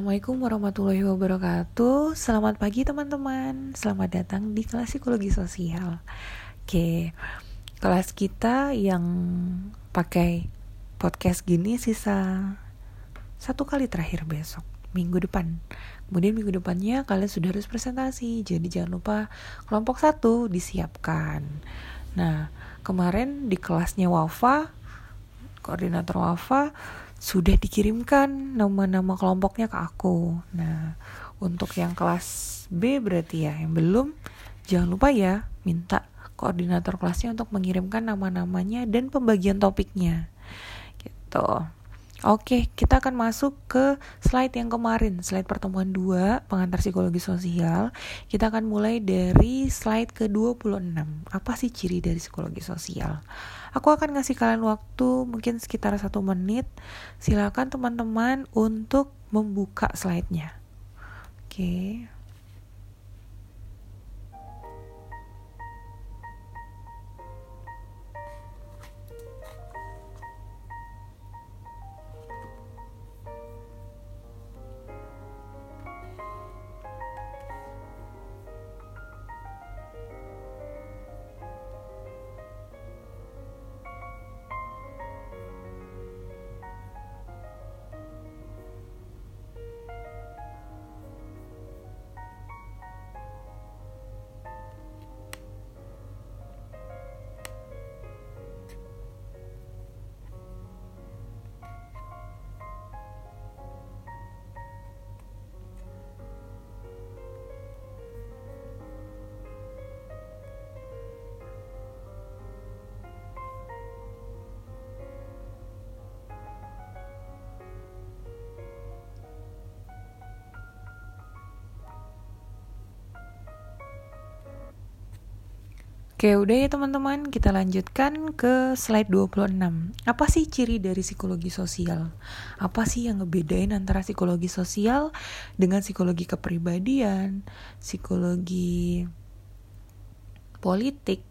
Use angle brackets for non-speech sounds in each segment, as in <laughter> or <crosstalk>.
Assalamualaikum warahmatullahi wabarakatuh. Selamat pagi teman-teman. Selamat datang di kelas psikologi sosial. Oke Kelas kita yang pakai podcast gini sisa Satu kali terakhir besok Minggu depan. Kemudian minggu depannya kalian sudah harus presentasi Jadi jangan lupa kelompok satu disiapkan. Nah kemarin di kelasnya Wafa Koordinator Wafa sudah dikirimkan nama-nama kelompoknya ke aku. Nah, untuk yang kelas B berarti ya, yang belum, jangan lupa ya, minta koordinator kelasnya untuk mengirimkan nama-namanya dan pembagian topiknya. Gitu. Oke, kita akan masuk ke slide yang kemarin, slide pertemuan 2, pengantar psikologi sosial. Kita akan mulai dari slide ke-26. Apa sih ciri dari psikologi sosial? Aku akan ngasih kalian waktu mungkin sekitar satu menit. Silakan teman-teman untuk membuka slide-nya. Oke. Oke, udah ya teman-teman, kita lanjutkan ke slide 26. Apa sih ciri dari psikologi sosial? Apa sih yang ngebedain antara psikologi sosial dengan psikologi kepribadian, psikologi politik,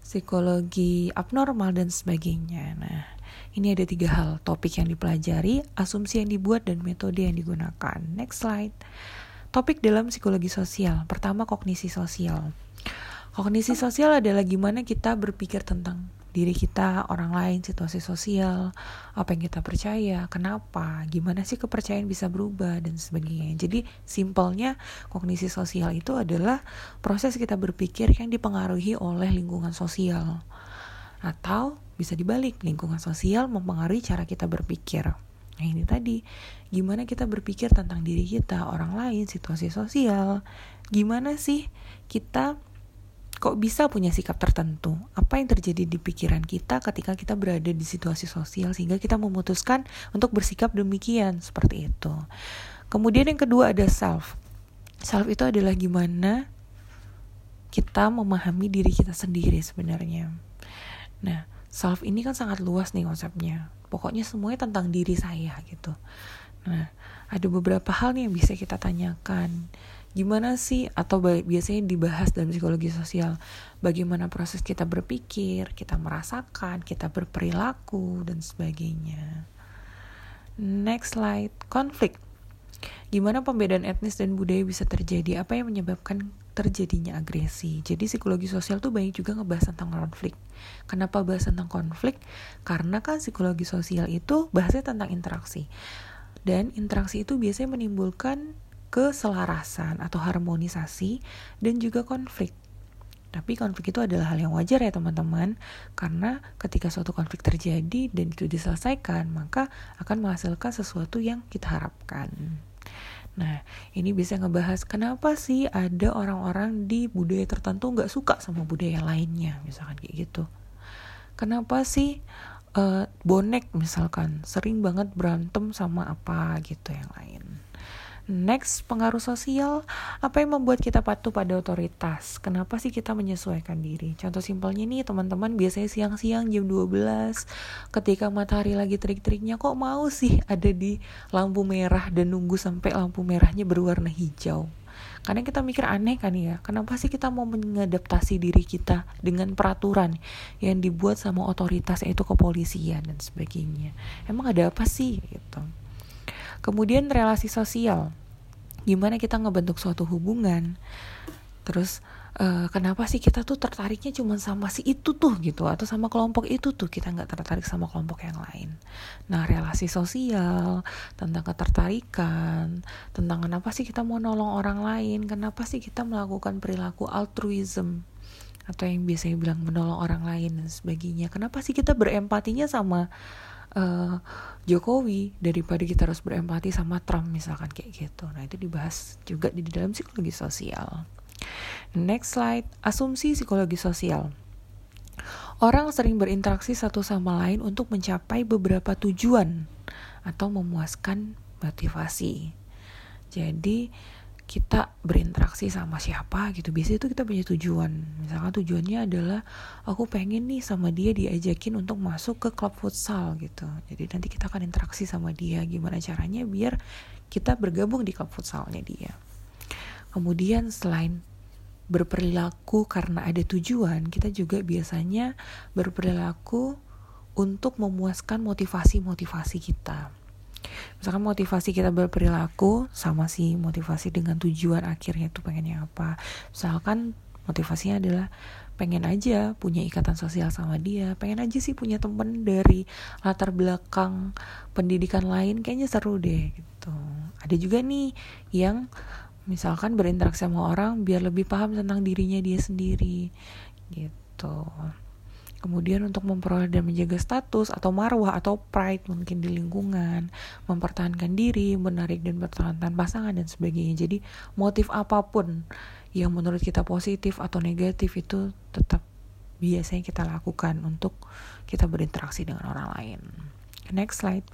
psikologi abnormal, dan sebagainya. Nah, ini ada tiga hal, topik yang dipelajari, asumsi yang dibuat, dan metode yang digunakan. Next slide. Topik dalam psikologi sosial. Pertama, kognisi sosial. Kognisi sosial adalah gimana kita berpikir tentang diri kita, orang lain, situasi sosial, apa yang kita percaya, kenapa, gimana sih kepercayaan bisa berubah dan sebagainya. Jadi simpelnya kognisi sosial itu adalah proses kita berpikir yang dipengaruhi oleh lingkungan sosial. Atau bisa dibalik, lingkungan sosial mempengaruhi cara kita berpikir. Nah ini tadi, gimana kita berpikir tentang diri kita, orang lain, situasi sosial, gimana sih kita kok bisa punya sikap tertentu? Apa yang terjadi di pikiran kita ketika kita berada di situasi sosial sehingga kita memutuskan untuk bersikap demikian seperti itu. Kemudian yang kedua ada self. Self itu adalah gimana kita memahami diri kita sendiri sebenarnya. Nah, self ini kan sangat luas nih konsepnya. Pokoknya semuanya tentang diri saya gitu. Nah, ada beberapa hal nih yang bisa kita tanyakan gimana sih? Atau biasanya dibahas dalam psikologi sosial. Bagaimana proses kita berpikir kita merasakan kita berperilaku dan sebagainya. Next slide konflik. Gimana pembedaan etnis dan budaya bisa terjadi? Apa yang menyebabkan terjadinya agresi? Jadi psikologi sosial tuh banyak juga ngebahas tentang konflik. Kenapa bahas tentang konflik? Karena kan psikologi sosial itu bahasnya tentang interaksi. Dan interaksi itu biasanya menimbulkan keselarasan atau harmonisasi dan juga konflik. Tapi konflik itu adalah hal yang wajar ya teman-teman. Karena ketika suatu konflik terjadi dan itu diselesaikan Maka akan menghasilkan sesuatu yang kita harapkan. Nah ini bisa ngebahas kenapa sih ada orang-orang di budaya tertentu nggak suka sama budaya lainnya Misalkan kayak gitu. Kenapa sih uh, bonek misalkan sering banget berantem sama apa gitu yang lain Next, pengaruh sosial. Apa yang membuat kita patuh pada otoritas? Kenapa sih kita menyesuaikan diri? Contoh simpelnya nih, teman-teman biasanya siang-siang jam 12 ketika matahari lagi terik-teriknya kok mau sih ada di lampu merah dan nunggu sampai lampu merahnya berwarna hijau? Karena kita mikir aneh kan ya, kenapa sih kita mau mengadaptasi diri kita dengan peraturan yang dibuat sama otoritas yaitu kepolisian dan sebagainya. Emang ada apa sih gitu? Kemudian relasi sosial. Gimana kita ngebentuk suatu hubungan? Terus uh, kenapa sih kita tuh tertariknya cuma sama si itu tuh gitu atau sama kelompok itu tuh? Kita nggak tertarik sama kelompok yang lain. Nah relasi sosial tentang ketertarikan tentang kenapa sih kita mau nolong orang lain kenapa sih kita melakukan perilaku altruism atau yang biasanya bilang menolong orang lain dan sebagainya. Kenapa sih kita berempatinya sama uh, Jokowi daripada kita harus berempati sama Trump misalkan kayak gitu nah itu dibahas juga di dalam psikologi sosial Next slide, asumsi psikologi sosial. Orang sering berinteraksi satu sama lain untuk mencapai beberapa tujuan atau memuaskan motivasi. Jadi kita berinteraksi sama siapa gitu. Biasanya itu kita punya tujuan. Misalkan tujuannya adalah aku pengen nih sama dia diajakin untuk masuk ke klub futsal gitu. Jadi nanti kita akan interaksi sama dia gimana caranya biar kita bergabung di klub futsalnya dia. Kemudian selain berperilaku karena ada tujuan, kita juga biasanya berperilaku untuk memuaskan motivasi-motivasi kita. Misalkan motivasi kita berperilaku sama si motivasi dengan tujuan akhirnya itu pengennya apa. Misalkan motivasinya adalah pengen aja punya ikatan sosial sama dia, pengen aja sih punya temen dari latar belakang pendidikan lain, kayaknya seru deh gitu. Ada juga nih yang misalkan berinteraksi sama orang biar lebih paham tentang dirinya dia sendiri gitu kemudian untuk memperoleh dan menjaga status atau marwah atau pride mungkin di lingkungan mempertahankan diri menarik dan bertahan pasangan dan sebagainya. Jadi motif apa pun yang menurut kita positif atau negatif itu tetap biasanya kita lakukan untuk kita berinteraksi dengan orang lain. Next slide.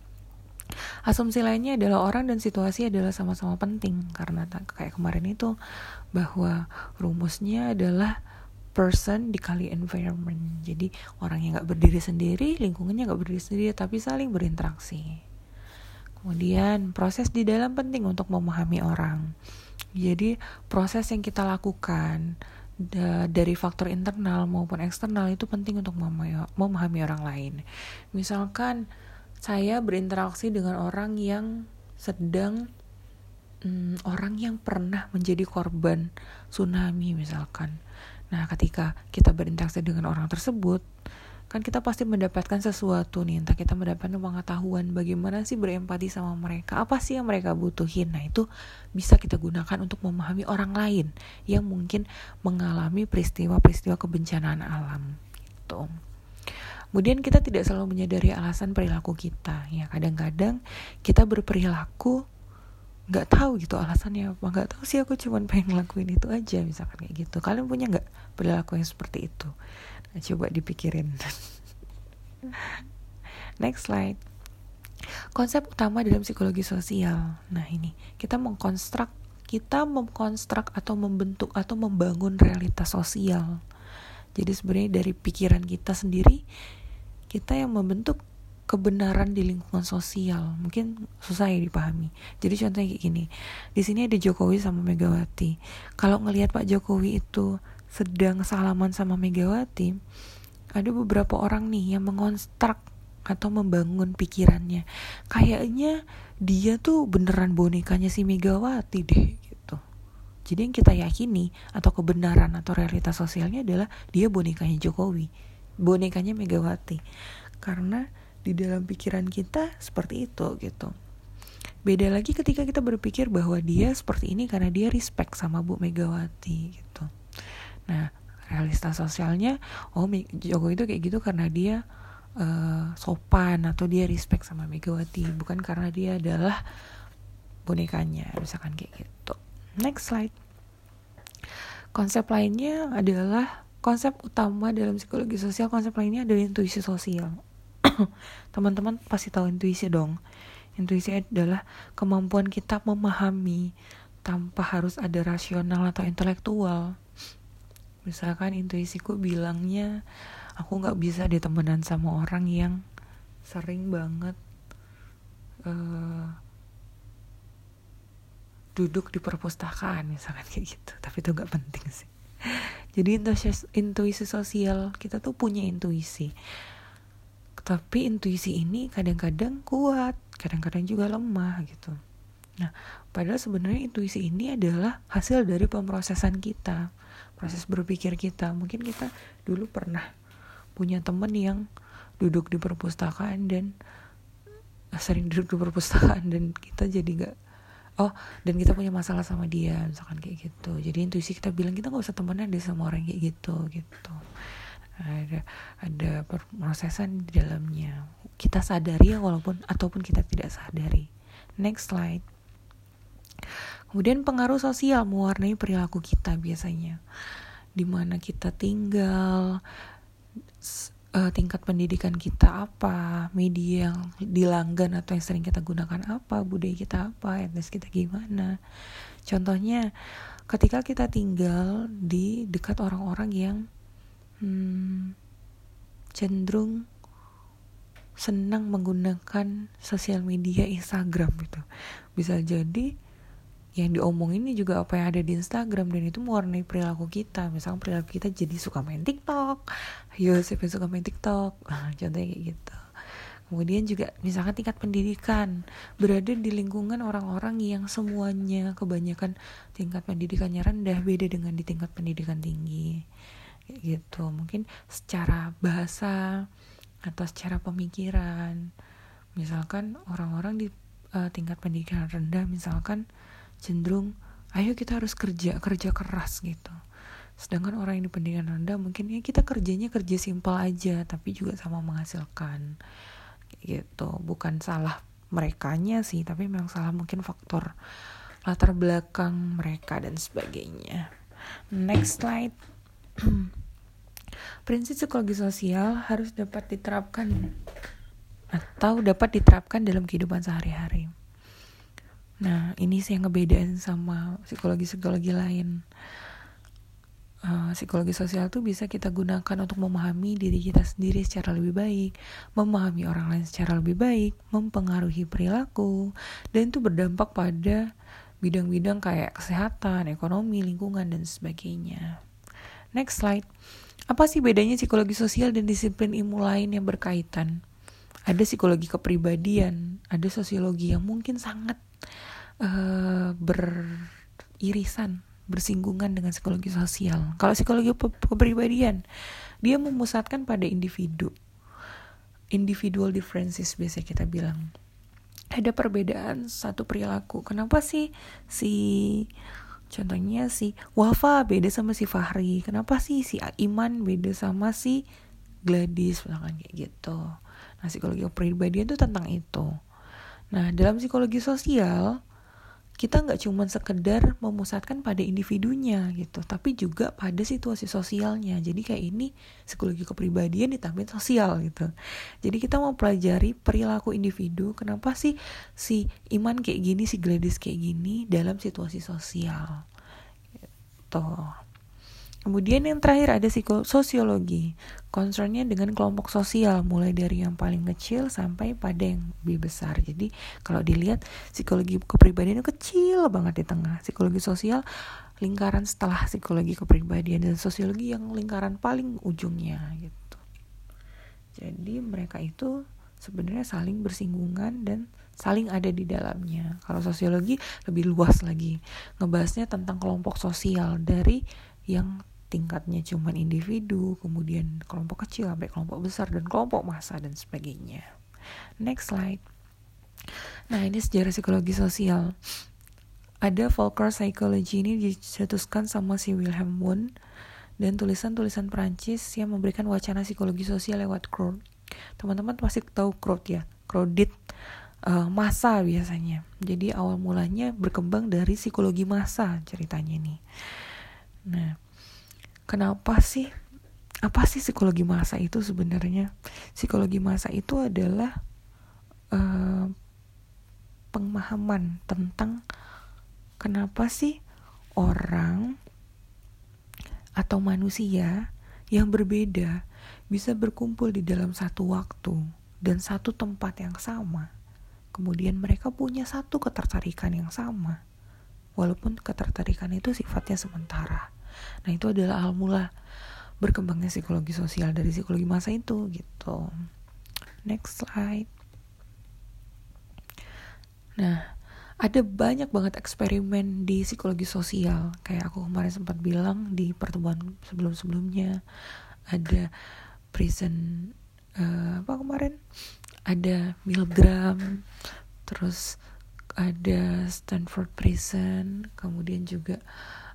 Asumsi lainnya adalah orang dan situasi adalah sama-sama penting karena kayak kemarin itu bahwa rumusnya adalah person dikali environment. Jadi orang yang nggak berdiri sendiri, lingkungannya nggak berdiri sendiri, tapi saling berinteraksi. Kemudian proses di dalam penting untuk memahami orang. Jadi proses yang kita lakukan dari faktor internal maupun eksternal itu penting untuk memahami orang lain. Misalkan saya berinteraksi dengan orang yang sedang hmm, orang yang pernah menjadi korban tsunami misalkan. Nah, ketika kita berinteraksi dengan orang tersebut, kan kita pasti mendapatkan sesuatu nih, entah kita mendapatkan pengetahuan bagaimana sih berempati sama mereka, apa sih yang mereka butuhin. Nah, itu bisa kita gunakan untuk memahami orang lain yang mungkin mengalami peristiwa-peristiwa kebencanaan alam gitu. Kemudian kita tidak selalu menyadari alasan perilaku kita. Ya kadang-kadang kita berperilaku nggak tahu gitu alasannya apa nggak tahu sih aku cuma pengen ngelakuin itu aja misalkan kayak gitu. Kalian punya nggak perilaku yang seperti itu? Nah, coba dipikirin. <laughs> Next slide. Konsep utama dalam psikologi sosial. Nah ini. Kita mengkonstruk kita mengkonstruk atau membentuk atau membangun realitas sosial. Jadi sebenarnya dari pikiran kita sendiri kita yang membentuk kebenaran di lingkungan sosial. Mungkin susah ya dipahami. Jadi contohnya kayak gini di sini ada Jokowi sama Megawati. Kalau ngelihat Pak Jokowi itu sedang salaman sama Megawati ada beberapa orang nih yang mengonstruk atau membangun pikirannya. Kayaknya dia tuh beneran bonekanya si Megawati deh gitu. Jadi yang kita yakini atau kebenaran atau realitas sosialnya adalah dia bonekanya Jokowi bonekanya Megawati. Karena di dalam pikiran kita seperti itu gitu. Beda lagi ketika kita berpikir bahwa dia seperti ini karena dia respect sama Bu Megawati gitu. Nah realitas sosialnya oh Jokowi itu kayak gitu karena dia uh, sopan atau dia respect sama Megawati bukan karena dia adalah bonekanya misalkan kayak gitu. Next slide. Konsep lainnya adalah konsep utama dalam psikologi sosial konsep lainnya adalah intuisi sosial <laughs> teman-teman pasti tahu intuisi dong. Intuisi adalah kemampuan kita memahami tanpa harus ada rasional atau intelektual. Misalkan intuisiku bilangnya aku nggak bisa ditemenan sama orang yang sering banget uh, duduk di perpustakaan misalkan kayak gitu. Tapi itu nggak penting sih. <laughs> Jadi intuisi, sosial kita tuh punya intuisi tapi intuisi ini kadang-kadang kuat kadang-kadang juga lemah gitu. Nah padahal sebenarnya intuisi ini adalah hasil dari pemrosesan kita proses berpikir kita. Mungkin kita dulu pernah punya temen yang duduk di perpustakaan dan sering duduk di perpustakaan dan kita jadi nggak oh dan kita punya masalah sama dia misalkan kayak gitu. Jadi intuisi kita bilang kita nggak usah temenan deh sama orang kayak gitu gitu ada ada prosesan di dalamnya. Kita sadari ya walaupun ataupun kita tidak sadari. Next slide. Kemudian pengaruh sosial mewarnai perilaku kita biasanya. Di mana kita tinggal uh, tingkat pendidikan kita apa, media yang dilanggan atau yang sering kita gunakan apa, budaya kita apa, etnis kita gimana. Contohnya, ketika kita tinggal di dekat orang-orang yang hmm, cenderung senang menggunakan sosial media Instagram gitu, bisa jadi yang diomongin ini juga apa yang ada di Instagram dan itu mewarnai perilaku kita. Misalnya perilaku kita jadi suka main TikTok. Yo siapa yang suka main TikTok? <laughs> Nah, contohnya kayak gitu. Kemudian juga misalkan tingkat pendidikan. Berada di lingkungan orang-orang yang semuanya kebanyakan tingkat pendidikannya rendah beda dengan di tingkat pendidikan tinggi gitu. Mungkin secara bahasa atau secara pemikiran. Misalkan orang-orang di uh, tingkat pendidikan rendah misalkan cenderung ayo kita harus kerja kerja keras gitu. Sedangkan orang yang di pendidikan rendah mungkin ya kita kerjanya kerja simpel aja tapi juga sama menghasilkan. Gitu. Bukan salah merekanya sih tapi memang salah mungkin faktor latar belakang mereka dan sebagainya. Next slide <clears throat> prinsip psikologi sosial harus dapat diterapkan atau dapat diterapkan dalam kehidupan sehari-hari Nah, ini sih yang ngebedain sama psikologi-psikologi lain. Uh, psikologi sosial tuh bisa kita gunakan untuk memahami diri kita sendiri secara lebih baik, memahami orang lain secara lebih baik, mempengaruhi perilaku, dan itu berdampak pada bidang-bidang kayak kesehatan, ekonomi, lingkungan, dan sebagainya. Next slide. Apa sih bedanya psikologi sosial dan disiplin ilmu lain yang berkaitan? Ada psikologi kepribadian, ada sosiologi yang mungkin sangat uh, beririsan bersinggungan dengan psikologi sosial. Kalau psikologi kepribadian, dia memusatkan pada individu. Individual differences biasa kita bilang. Ada perbedaan satu perilaku. Kenapa sih si contohnya si Wafa beda sama si Fahri? Kenapa sih si Iman beda sama si Gladys misalkan kayak gitu. Nah, psikologi kepribadian itu tentang itu. Nah, dalam psikologi sosial, kita nggak cuma sekedar memusatkan pada individunya gitu, tapi juga pada situasi sosialnya. Jadi kayak ini psikologi kepribadian ditambah sosial gitu. Jadi kita mau pelajari perilaku individu, kenapa sih si Iman kayak gini, si Gladys kayak gini dalam situasi sosial. Gitu. Kemudian yang terakhir ada sosiologi, concernnya dengan kelompok sosial, mulai dari yang paling kecil sampai pada yang lebih besar. Jadi kalau dilihat psikologi kepribadian itu kecil banget di tengah. Psikologi sosial lingkaran setelah psikologi kepribadian dan sosiologi yang lingkaran paling ujungnya gitu. Jadi mereka itu sebenarnya saling bersinggungan dan saling ada di dalamnya. Kalau sosiologi lebih luas lagi, ngebahasnya tentang kelompok sosial dari yang tingkatnya cuman individu, kemudian kelompok kecil sampai kelompok besar dan kelompok massa dan sebagainya. Next slide. Nah, ini sejarah psikologi sosial. Ada Volcker Psychology ini dicetuskan sama si Wilhelm Wundt dan tulisan-tulisan Prancis yang memberikan wacana psikologi sosial lewat crowd. Teman-teman pasti tahu crowd ya, crowded uh, masa biasanya. Jadi awal mulanya berkembang dari psikologi masa ceritanya nih. Nah, kenapa sih? Apa sih psikologi masa itu sebenarnya? Psikologi masa itu adalah uh, pemahaman tentang kenapa sih orang atau manusia yang berbeda bisa berkumpul di dalam satu waktu dan satu tempat yang sama. Kemudian mereka punya satu ketertarikan yang sama. Walaupun ketertarikan itu sifatnya sementara. Nah itu adalah awal mula berkembangnya psikologi sosial dari psikologi masa itu gitu. Next slide. Nah, ada banyak banget eksperimen di psikologi sosial kayak aku kemarin sempat bilang di pertemuan sebelum-sebelumnya ada prison uh, apa kemarin ada Milgram terus ada Stanford Prison kemudian juga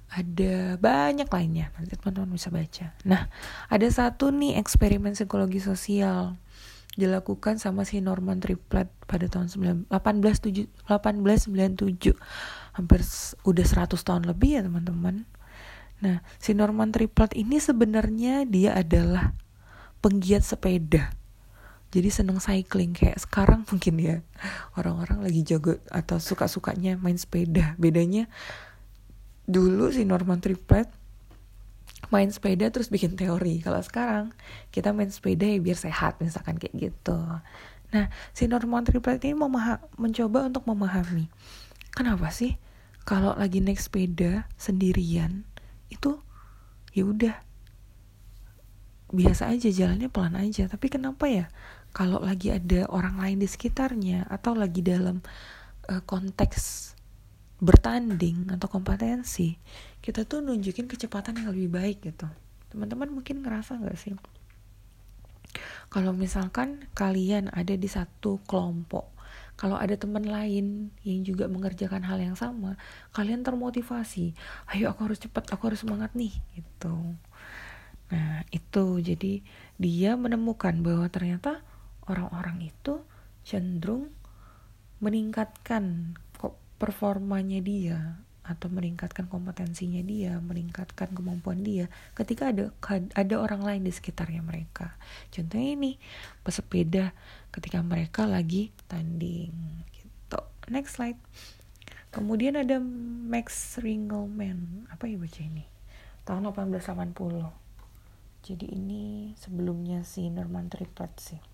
ada banyak lainnya. Nanti teman-teman bisa baca. Nah ada satu nih eksperimen psikologi sosial dilakukan sama si Norman Triplet pada tahun 1897 1897 hampir udah 100 tahun lebih ya teman-teman. Nah si Norman Triplet ini sebenarnya dia adalah penggiat sepeda jadi seneng cycling kayak sekarang mungkin ya orang-orang lagi jago atau suka-sukanya main sepeda bedanya dulu si Norman Triplet main sepeda terus bikin teori. Kalau sekarang kita main sepeda ya biar sehat misalkan kayak gitu. Nah, si Norman Triplet ini mencoba untuk memahami kenapa sih kalau lagi naik sepeda sendirian itu ya udah biasa aja jalannya pelan aja tapi kenapa ya kalau lagi ada orang lain di sekitarnya atau lagi dalam uh, konteks bertanding atau kompetensi kita tuh nunjukin kecepatan yang lebih baik gitu. Teman-teman mungkin ngerasa nggak sih? Kalau misalkan kalian ada di satu kelompok kalau ada teman lain yang juga mengerjakan hal yang sama kalian termotivasi. Ayo aku harus cepat aku harus semangat nih gitu. Nah itu. Jadi dia menemukan bahwa ternyata orang-orang itu cenderung meningkatkan performanya dia atau meningkatkan kompetensinya dia, meningkatkan kemampuan dia ketika ada ada orang lain di sekitarnya mereka. Contohnya ini pesepeda ketika mereka lagi tanding gitu. Next slide. Kemudian ada Max Ringelmann. Apa ya baca ini? Tahun 1880. Jadi ini sebelumnya si Norman Triplet sih.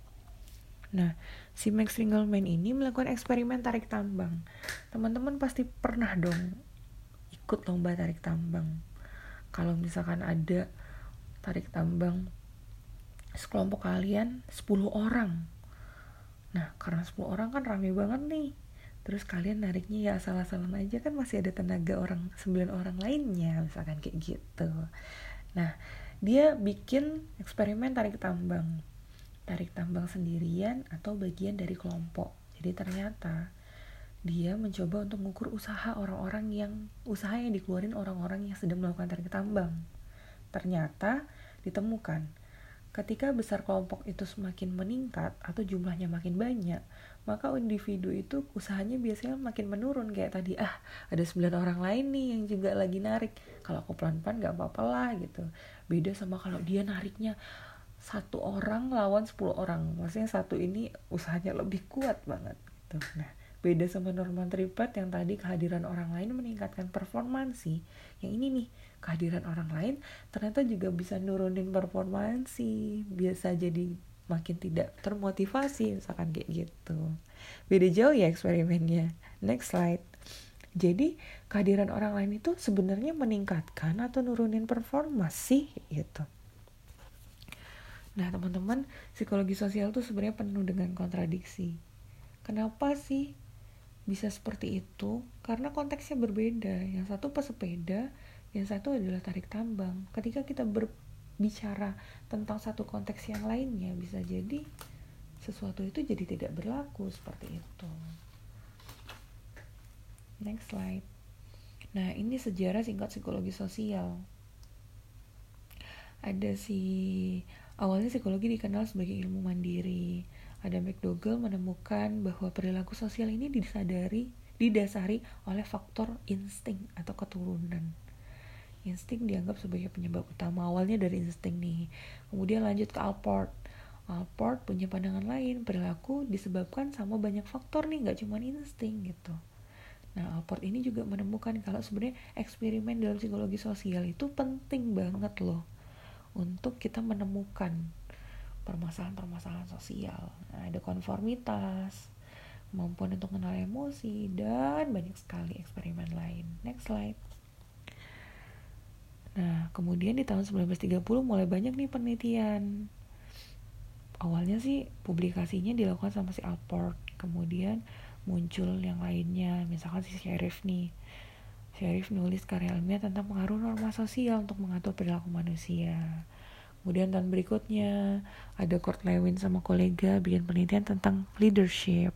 Nah, si Max Ringelmann ini melakukan eksperimen tarik tambang. Teman-teman pasti pernah dong ikut lomba tarik tambang. Kalau misalkan ada tarik tambang sekelompok kalian 10 orang. Nah, karena 10 orang kan rame banget nih. Terus kalian nariknya ya asal-asalan aja kan masih ada tenaga orang 9 orang lainnya misalkan kayak gitu. Nah, dia bikin eksperimen tarik tambang tarik tambang sendirian atau bagian dari kelompok. Jadi ternyata dia mencoba untuk mengukur usaha orang-orang yang usaha yang dikeluarin orang-orang yang sedang melakukan tarik tambang. Ternyata ditemukan ketika besar kelompok itu semakin meningkat atau jumlahnya makin banyak, maka individu itu usahanya biasanya makin menurun kayak tadi ah ada 9 orang lain nih yang juga lagi narik. Kalau aku pelan-pelan gak apa-apa lah gitu. Beda sama kalau dia nariknya satu orang lawan 10 orang. Maksudnya satu ini usahanya lebih kuat banget gitu. Nah beda sama Norman Triplet yang tadi kehadiran orang lain meningkatkan performansi. Yang ini nih kehadiran orang lain ternyata juga bisa nurunin performansi. Biasa jadi makin tidak termotivasi misalkan kayak gitu. Beda jauh ya eksperimennya. Next slide. Jadi kehadiran orang lain itu sebenarnya meningkatkan atau nurunin performa sih gitu Nah, teman-teman, psikologi sosial tuh sebenarnya penuh dengan kontradiksi. Kenapa sih bisa seperti itu? Karena konteksnya berbeda. Yang satu pesepeda, yang satu adalah tarik tambang. Ketika kita berbicara tentang satu konteks yang lainnya, bisa jadi sesuatu itu jadi tidak berlaku seperti itu. Next slide. Nah, ini sejarah singkat psikologi sosial. Ada si Awalnya psikologi dikenal sebagai ilmu mandiri. Adam McDougall menemukan bahwa perilaku sosial ini disadari, didasari oleh faktor insting atau keturunan. Insting dianggap sebagai penyebab utama awalnya dari insting nih. Kemudian lanjut ke Alport. Alport punya pandangan lain, perilaku disebabkan sama banyak faktor nih, nggak cuma insting gitu. Nah, Alport ini juga menemukan kalau sebenarnya eksperimen dalam psikologi sosial itu penting banget loh untuk kita menemukan permasalahan-permasalahan sosial. Nah, ada konformitas, kemampuan untuk mengenal emosi, dan banyak sekali eksperimen lain. Next slide. Nah, kemudian di tahun 1930 mulai banyak nih penelitian. Awalnya sih publikasinya dilakukan sama si Alport, kemudian muncul yang lainnya misalkan si sheriff nih sheriff nulis karya ilmiah tentang pengaruh norma sosial untuk mengatur perilaku manusia. Kemudian tahun berikutnya ada Kurt Lewin sama kolega bikin penelitian tentang leadership.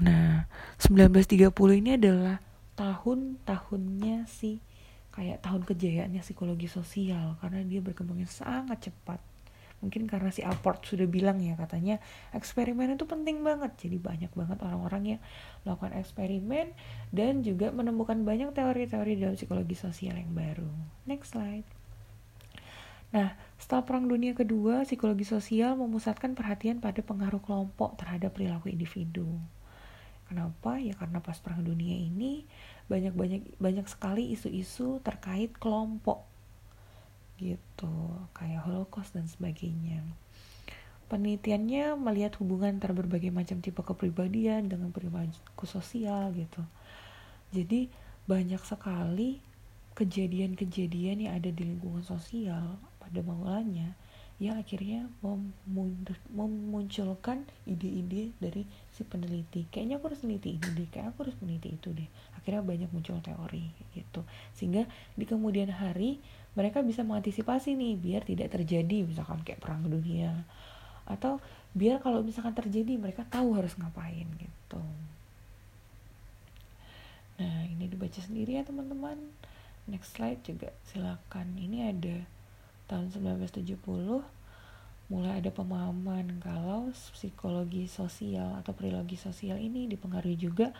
Nah 1930 ini adalah tahun-tahunnya si kayak tahun kejayaannya psikologi sosial karena dia berkembangnya sangat cepat mungkin karena si Alport sudah bilang ya katanya eksperimen itu penting banget jadi banyak banget orang-orang yang melakukan eksperimen dan juga menemukan banyak teori-teori dalam psikologi sosial yang baru next slide Nah, setelah Perang Dunia Kedua, psikologi sosial memusatkan perhatian pada pengaruh kelompok terhadap perilaku individu. Kenapa? Ya karena pas Perang Dunia ini banyak-banyak banyak sekali isu-isu terkait kelompok gitu kayak holocaust dan sebagainya. Penelitiannya melihat hubungan antara berbagai macam tipe kepribadian dengan perilaku sosial gitu. Jadi banyak sekali kejadian-kejadian yang ada di lingkungan sosial pada mulanya yang akhirnya memunculkan ide-ide dari si peneliti. Kayaknya aku harus meneliti ini deh kayak aku harus meneliti itu deh. Akhirnya banyak muncul teori gitu. Sehingga di kemudian hari mereka bisa mengantisipasi nih biar tidak terjadi misalkan kayak perang dunia. Atau biar kalau misalkan terjadi mereka tahu harus ngapain gitu. Nah ini dibaca sendiri ya teman-teman. Next slide juga silakan. Ini ada tahun 1970 mulai ada pemahaman kalau psikologi sosial atau perilaku sosial ini dipengaruhi juga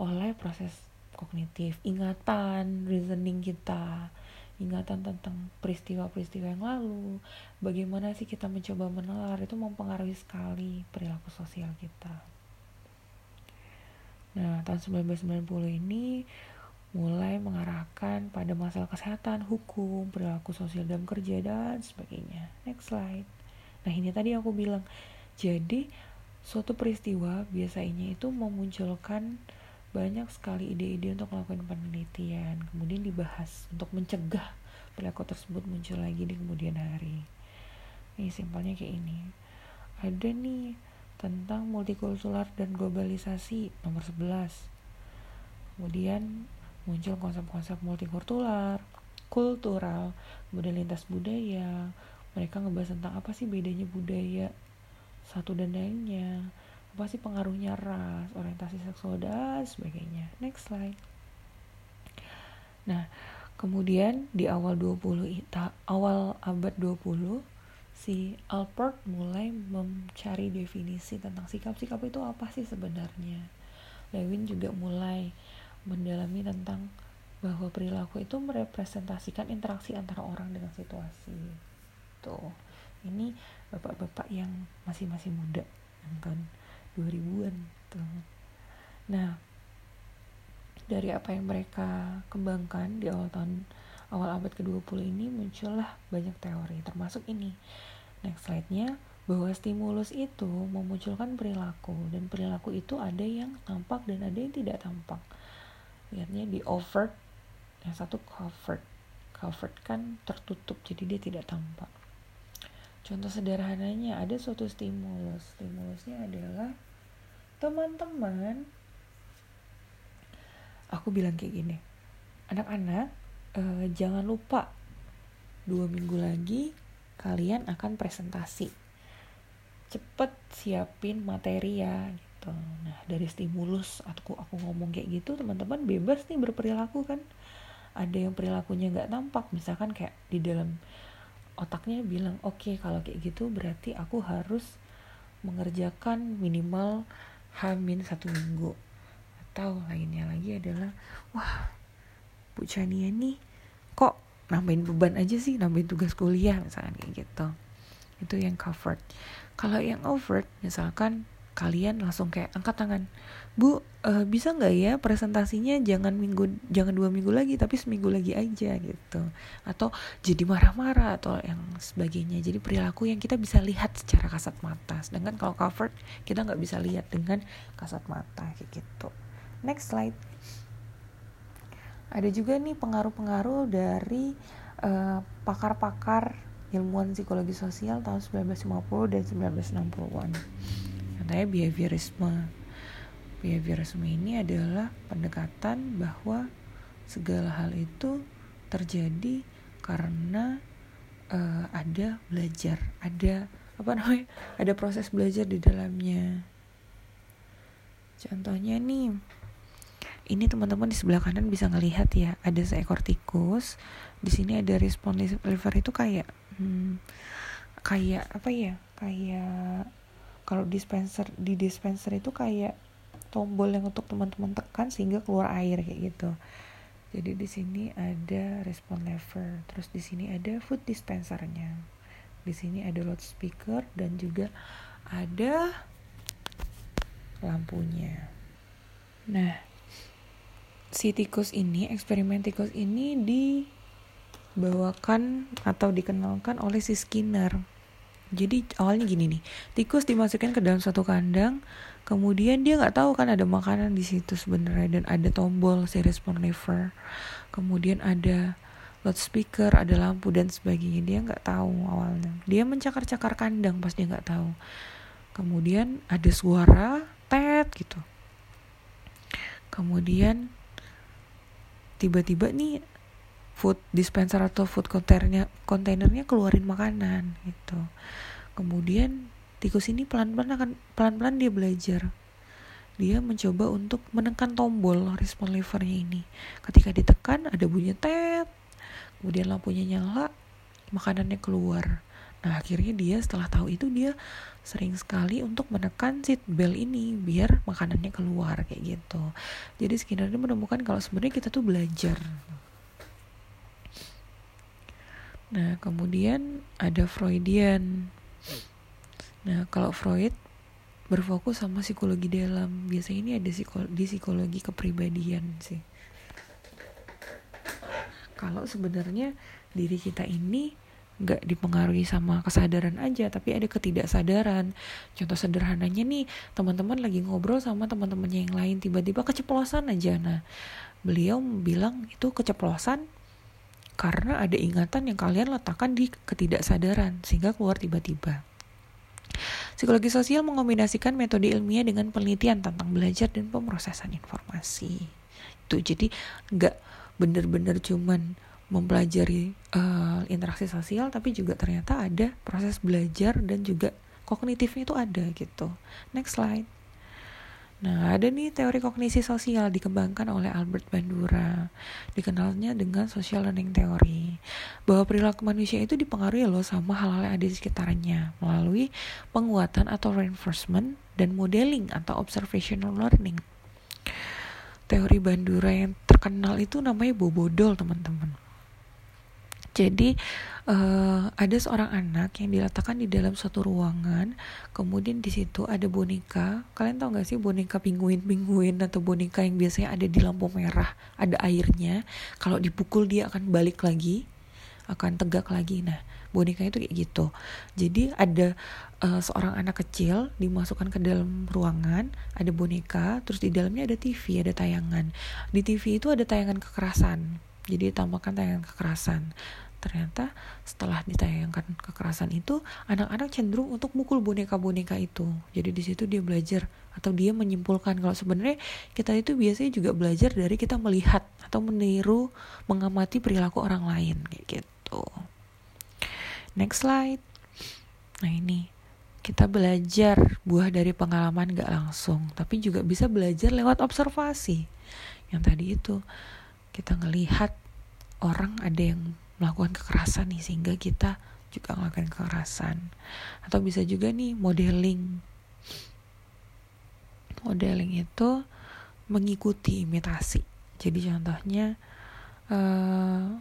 oleh proses kognitif ingatan reasoning kita ingatan tentang peristiwa-peristiwa yang lalu, bagaimana sih kita mencoba menelar itu mempengaruhi sekali perilaku sosial kita. Nah, tahun 1990 ini mulai mengarahkan pada masalah kesehatan, hukum, perilaku sosial dalam kerja dan sebagainya. Next slide. Nah, ini tadi aku bilang. Jadi, suatu peristiwa biasanya itu memunculkan banyak sekali ide-ide untuk melakukan penelitian kemudian dibahas untuk mencegah perilaku tersebut muncul lagi di kemudian hari. Ini simpelnya kayak ini. Ada nih tentang multikultural dan globalisasi nomor 11 kemudian muncul konsep-konsep multikultural kultural kemudian lintas budaya. Mereka ngebahas tentang apa sih bedanya budaya satu dan lainnya apa sih pengaruhnya ras, orientasi seksual dan sebagainya. Next slide. Nah, kemudian di awal 20 awal abad 20 si Alpert mulai mencari definisi tentang sikap-sikap itu apa sih sebenarnya. Lewin juga mulai mendalami tentang bahwa perilaku itu merepresentasikan interaksi antara orang dengan situasi. Tuh, ini bapak-bapak yang masih-masih muda, kan? 2000-an gitu. Nah, dari apa yang mereka kembangkan di awal tahun awal abad ke-20 ini muncullah banyak teori termasuk ini. Next slide-nya bahwa stimulus itu memunculkan perilaku dan perilaku itu ada yang tampak dan ada yang tidak tampak. Lihatnya di overt, yang satu covert. Covert kan tertutup jadi dia tidak tampak. Contoh sederhananya ada suatu stimulus. Stimulusnya adalah teman-teman aku bilang kayak gini anak-anak eh, jangan lupa dua minggu lagi kalian akan presentasi. Cepet siapin materi ya gitu. Nah dari stimulus aku aku ngomong kayak gitu teman-teman bebas nih berperilaku kan. Ada yang perilakunya nggak tampak misalkan kayak di dalam otaknya bilang oke okay, kalau kayak gitu berarti aku harus mengerjakan minimal Hamin satu minggu. Atau lainnya lagi adalah wah Bu Chania nih kok nambahin beban aja sih nambahin tugas kuliah misalkan kayak gitu. Itu yang covered. Kalau yang overt misalkan kalian langsung kayak angkat tangan bu uh, bisa nggak ya presentasinya jangan minggu jangan dua minggu lagi tapi seminggu lagi aja gitu. Atau jadi marah-marah atau yang sebagainya. Jadi perilaku yang kita bisa lihat secara kasat mata. Sedangkan kalau covered kita nggak bisa lihat dengan kasat mata kayak gitu. Next slide. Ada juga nih pengaruh-pengaruh dari pakar eh, pakar-pakar ilmuwan psikologi sosial tahun 1950 dan 1960-an katanya behaviorisme behaviorisme ini adalah pendekatan bahwa segala hal itu terjadi karena uh, ada belajar, ada apa namanya, ada proses belajar di dalamnya. Contohnya nih, ini teman-teman di sebelah kanan bisa ngelihat ya, ada seekor tikus. Di sini ada respon liver itu kayak, hmm, kayak apa ya, kayak kalau dispenser di dispenser itu kayak tombol yang untuk teman-teman tekan sehingga keluar air kayak gitu. Jadi di sini ada respon lever terus di sini ada food dispensernya. Di sini ada loudspeaker dan juga ada lampunya. Nah si tikus ini eksperimen tikus ini dibawakan atau dikenalkan oleh si Skinner jadi awalnya gini nih tikus dimasukkan ke dalam satu kandang kemudian dia nggak tahu kan ada makanan di situ sebenarnya dan ada tombol si respon lever. Kemudian ada loudspeaker ada lampu dan sebagainya. Dia nggak tahu awalnya. Dia mencakar-cakar kandang pas dia nggak tahu. Kemudian ada suara tet gitu. Kemudian tiba-tiba nih food dispenser atau food containernya kontainernya keluarin makanan gitu. Kemudian tikus ini pelan-pelan akan pelan-pelan dia belajar. Dia mencoba untuk menekan tombol respon levernya ini. Ketika ditekan ada bunyi tet kemudian lampunya nyala makanannya keluar. Nah akhirnya dia setelah tahu itu dia sering sekali untuk menekan seat bell ini biar makanannya keluar kayak gitu. Jadi Skinner ini menemukan kalau sebenarnya kita tuh belajar nah kemudian ada Freudian. Nah, kalau Freud berfokus sama psikologi dalam, biasanya ini ada di psikologi kepribadian sih. Kalau sebenarnya diri kita ini nggak dipengaruhi sama kesadaran aja tapi ada ketidaksadaran. Contoh sederhananya nih teman-teman lagi ngobrol sama teman-temannya yang lain tiba-tiba keceplosan aja. Nah beliau bilang itu keceplosan karena ada ingatan yang kalian letakkan di ketidaksadaran sehingga keluar tiba-tiba Psikologi sosial mengombinasikan metode ilmiah dengan penelitian tentang belajar dan pemrosesan informasi. Itu jadi nggak bener-bener cuman mempelajari uh, interaksi sosial, tapi juga ternyata ada proses belajar dan juga kognitifnya itu ada gitu. Next slide. Nah, ada nih teori kognisi sosial dikembangkan oleh Albert Bandura. Dikenalnya dengan social learning theory. Bahwa perilaku manusia itu dipengaruhi loh sama hal-hal yang ada di sekitarnya melalui penguatan atau reinforcement dan modeling atau observational learning. Teori Bandura yang terkenal itu namanya Bobodol, teman-teman. Jadi uh, ada seorang anak yang diletakkan di dalam suatu ruangan, kemudian di situ ada boneka. Kalian tahu gak sih boneka pinguin-pinguin atau boneka yang biasanya ada di lampu merah, ada airnya. Kalau dipukul dia akan balik lagi, akan tegak lagi. Nah, boneka itu kayak gitu. Jadi ada uh, seorang anak kecil dimasukkan ke dalam ruangan, ada boneka, terus di dalamnya ada TV, ada tayangan. Di TV itu ada tayangan kekerasan. Jadi tambahkan tayangan kekerasan ternyata setelah ditayangkan kekerasan itu anak-anak cenderung untuk mukul boneka-boneka itu. Jadi di situ dia belajar atau dia menyimpulkan kalau sebenarnya kita itu biasanya juga belajar dari kita melihat atau meniru mengamati perilaku orang lain kayak gitu. Next slide. Nah ini. Kita belajar buah dari pengalaman gak langsung tapi juga bisa belajar lewat observasi. Yang tadi itu kita ngelihat orang ada yang melakukan kekerasan nih sehingga kita juga melakukan kekerasan. Atau bisa juga nih modeling. Modeling itu mengikuti imitasi. Jadi contohnya uh,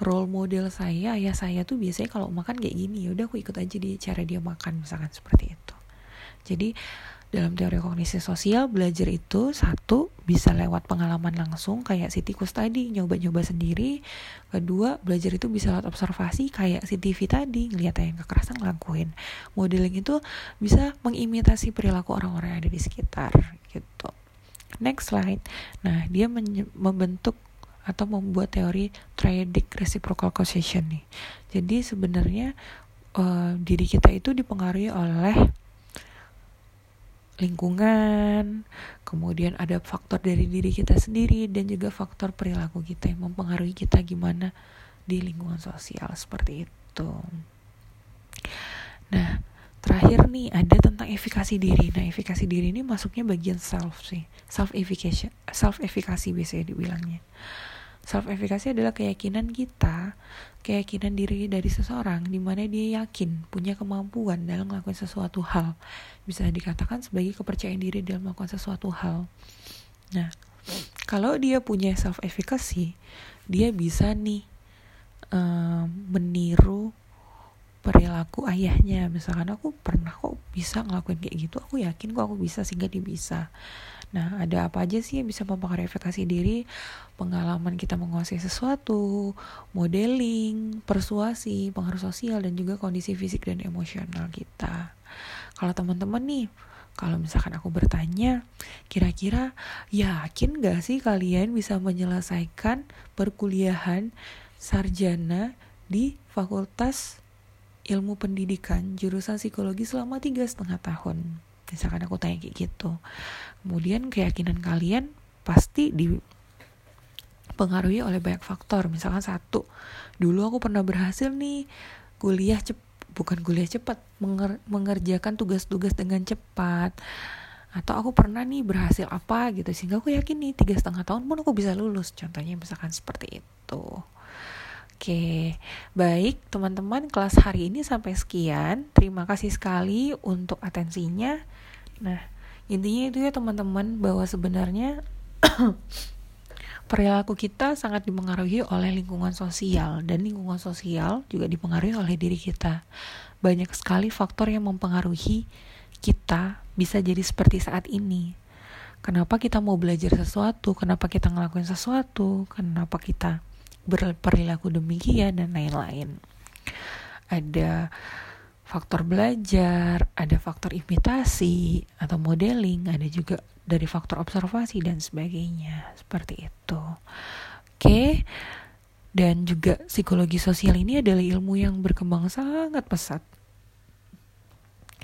role model saya ayah saya tuh biasanya kalau makan kayak gini ya udah aku ikut aja di cara dia makan misalkan seperti itu. Jadi dalam teori kognisi sosial, belajar itu satu bisa lewat pengalaman langsung kayak si tikus tadi nyoba-nyoba sendiri. Kedua, belajar itu bisa lewat observasi kayak si TV tadi ngeliat yang kekerasan ngelakuin. Modeling itu bisa mengimitasi perilaku orang-orang yang ada di sekitar gitu. Next slide. Nah, dia membentuk atau membuat teori triadic reciprocal causation nih. Jadi sebenarnya uh, diri kita itu dipengaruhi oleh lingkungan, kemudian ada faktor dari diri kita sendiri dan juga faktor perilaku kita yang mempengaruhi kita gimana di lingkungan sosial seperti itu. Nah, terakhir nih ada tentang efikasi diri. Nah, efikasi diri ini masuknya bagian self sih, self efficacy, self efficacy biasanya dibilangnya. Self efficacy adalah keyakinan kita, keyakinan diri dari seseorang di mana dia yakin punya kemampuan dalam melakukan sesuatu hal. Bisa dikatakan sebagai kepercayaan diri dalam melakukan sesuatu hal. Nah, kalau dia punya self efficacy, dia bisa nih um, meniru perilaku ayahnya misalkan aku pernah kok bisa ngelakuin kayak gitu aku yakin kok aku bisa sehingga dia bisa Nah, ada apa aja sih yang bisa mempengaruhi efikasi diri? Pengalaman kita menguasai sesuatu, modeling, persuasi, pengaruh sosial, dan juga kondisi fisik dan emosional kita. Kalau teman-teman nih, kalau misalkan aku bertanya, kira-kira yakin gak sih kalian bisa menyelesaikan perkuliahan sarjana di Fakultas Ilmu Pendidikan jurusan Psikologi selama tiga setengah tahun? Misalkan aku tanya kayak gitu. Kemudian keyakinan kalian pasti dipengaruhi oleh banyak faktor. Misalkan satu dulu aku pernah berhasil nih kuliah cep bukan kuliah cepat menger mengerjakan tugas-tugas dengan cepat. Atau aku pernah nih berhasil apa gitu sehingga aku yakin nih tiga setengah tahun pun aku bisa lulus. Contohnya misalkan seperti itu Oke, baik teman-teman kelas hari ini sampai sekian. Terima kasih sekali untuk atensinya. Nah, intinya itu ya teman-teman bahwa sebenarnya <coughs> perilaku kita sangat dipengaruhi oleh lingkungan sosial dan lingkungan sosial juga dipengaruhi oleh diri kita. Banyak sekali faktor yang mempengaruhi kita bisa jadi seperti saat ini. Kenapa kita mau belajar sesuatu, kenapa kita ngelakuin sesuatu, kenapa kita berperilaku demikian dan lain-lain. Ada faktor belajar, ada faktor imitasi atau modeling, ada juga dari faktor observasi dan sebagainya. Seperti itu. Oke. Dan juga psikologi sosial ini adalah ilmu yang berkembang sangat pesat.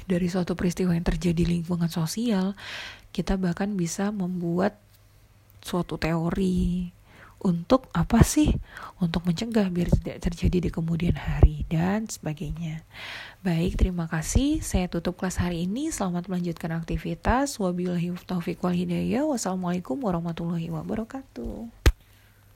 Dari suatu peristiwa yang terjadi di lingkungan sosial, kita bahkan bisa membuat suatu teori, untuk apa sih? Untuk mencegah biar tidak terjadi di kemudian hari dan sebagainya. Baik, terima kasih. Saya tutup kelas hari ini. Selamat melanjutkan aktivitas. Wabillahi taufiq wal hidayah. Wassalamualaikum warahmatullahi wabarakatuh.